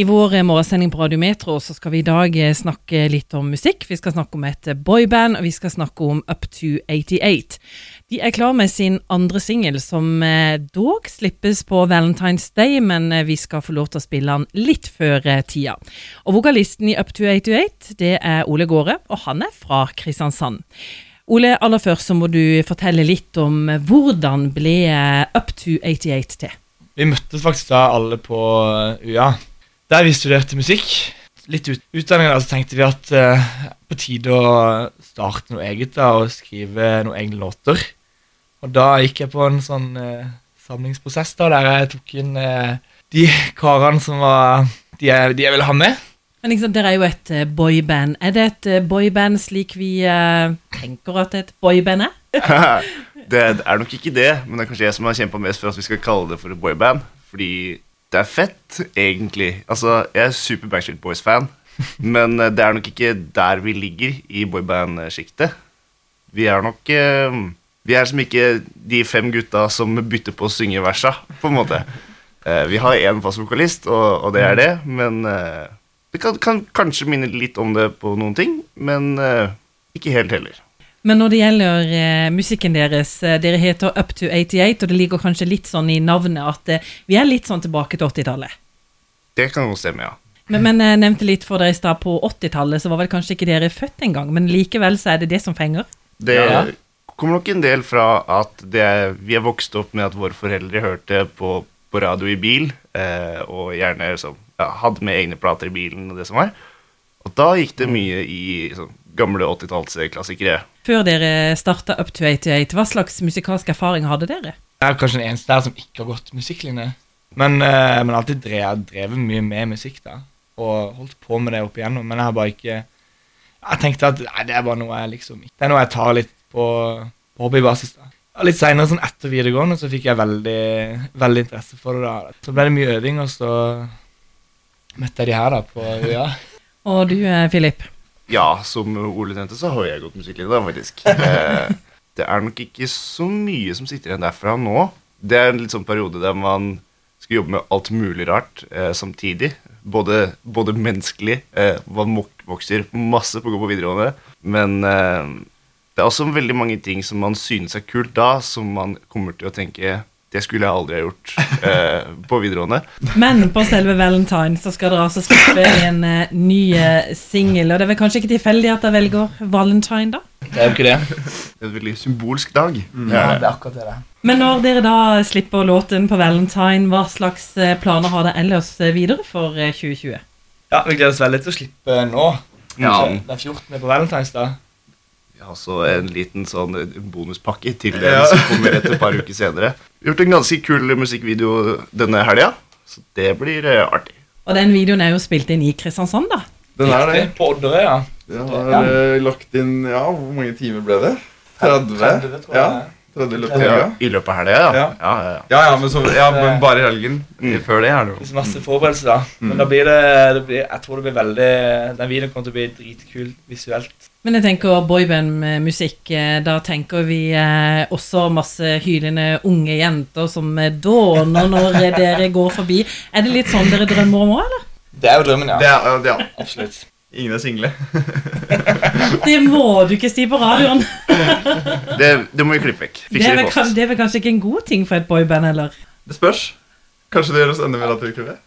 I vår eh, morgensending på Radiometro så skal vi i dag eh, snakke litt om musikk. Vi skal snakke om et eh, boyband, og vi skal snakke om Up to 88. De er klar med sin andre singel, som dog slippes på Valentine's Day, men vi skal få lov til å spille den litt før tida. Og Vokalisten i Up to 88 det er Ole Gåre, og han er fra Kristiansand. Ole, aller først så må du fortelle litt om hvordan ble Up to 88 til? Vi møttes faktisk da alle på UiA. Der vi studerte musikk. Litt ut utdanningen så tenkte vi at uh, på tide å starte noe eget da, og skrive noen egne låter. Og da gikk jeg på en sånn uh, samlingsprosess da, der jeg tok inn uh, de karene som var de jeg, de jeg, ville ha med. Men liksom, Dere er jo et uh, boyband. Er det et boyband slik vi tenker at et boyband er? det er nok ikke det, men det er kanskje jeg som har kjempa mest for at vi skal kalle det for et boyband. Fordi det er fett, egentlig. Altså, jeg er super Backstreet Boys-fan, men eh, det er nok ikke der vi ligger i boyband-sjiktet. Vi er nok eh, Vi er som ikke de fem gutta som bytter på å synge versa, på en måte. Eh, vi har én fast vokalist, og, og, det er det, men det kan, kan, kanskje minne litt om det på noen ting, men ikke helt heller. Men når det gjelder eh, musikken deres, eh, dere heter Up to 88, og det ligger kanskje litt sånn i navnet at eh, vi er litt sånn tilbake til 80-tallet? Det kan jo stemme, ja. Men, men jeg nevnte litt for dere i stad, på 80-tallet så var vel kanskje ikke dere født engang, men likevel så er det det som fenger? Det ja. kommer nok en del fra at er, vi er vokst opp med at våre foreldre hørte på, på radio i bil, eh, og gjerne så, ja, hadde med egne plater i bilen og det som var. Og da gikk det mye i sånn, gamle 80-tallsklassikere. Før dere starta Up to 88, hva slags musikalsk erfaring hadde dere? Jeg er kanskje den eneste der som ikke har gått musikklinje. Men, uh, men alltid drevet, drevet mye med musikk, da. Og holdt på med det opp igjennom. Men jeg har bare ikke Jeg tenkte at nei, det er bare noe jeg liksom Det er noe jeg tar litt på, på hobbybasis. da. Litt seinere, sånn etter videregående, så fikk jeg veldig, veldig interesse for det. da. Så ble det mye øving, og så møtte jeg de her da på UiA. og du, Filip? Ja, som Ole nevnte, så har jeg gått musikklinje, da, faktisk. Eh, det er nok ikke så mye som sitter igjen derfra nå. Det er en litt sånn periode der man skal jobbe med alt mulig rart eh, samtidig. Både, både menneskelig. Eh, man vokser masse på å gå på videregående. Men eh, det er også veldig mange ting som man synes er kult da, som man kommer til å tenke det skulle jeg aldri ha gjort eh, på videregående. Men på selve Valentine så skal dere altså slippe en eh, ny uh, singel. Og det er vel kanskje ikke tilfeldig at dere velger Valentine, da? Det er jo ikke det. Det er en veldig symbolsk dag. Mm. Ja, det er akkurat det. Men når dere da slipper låten på Valentine, hva slags uh, planer har dere ellers videre for 2020? Ja, Vi gleder oss veldig til å slippe nå. Ja. Det er 14. på Valentines, da. Ja, så en liten sånn bonuspakke til den ja. som kommer et par uker senere. Vi har gjort en ganske kul musikkvideo denne helga, så det blir uh, artig. Og den videoen er jo spilt inn i Kristiansand, da. Den er det. På Odderøy, ja. Den har ja. Uh, lagt inn Ja, hvor mange timer ble det? 30? 30 tror jeg. Ja. 30 i løpet av helga? I løpet av helga, ja. Ja. Ja, ja, ja. ja, men, så, ja, men bare i helgen. Mm. Før det er det jo Masse forberedelser, da. Mm. Men da blir det, det blir, Jeg tror det blir veldig Den videoen kommer til å bli dritkul visuelt. Men jeg tenker boyband-musikk, eh, da tenker vi eh, også masse hylende unge jenter som eh, dåner når dere går forbi. Er det litt sånn dere drømmer om òg, eller? Det er jo drømmen, ja. Det er, ja. Absolutt. Ingen er single. det må du ikke si på radioen. det, det, må vi klippe vekk. Det er, vel, det er, vel, kanskje ikke en god ting for et boyband, eller? Det spørs. Kanskje det gjør oss enda mer attraktive?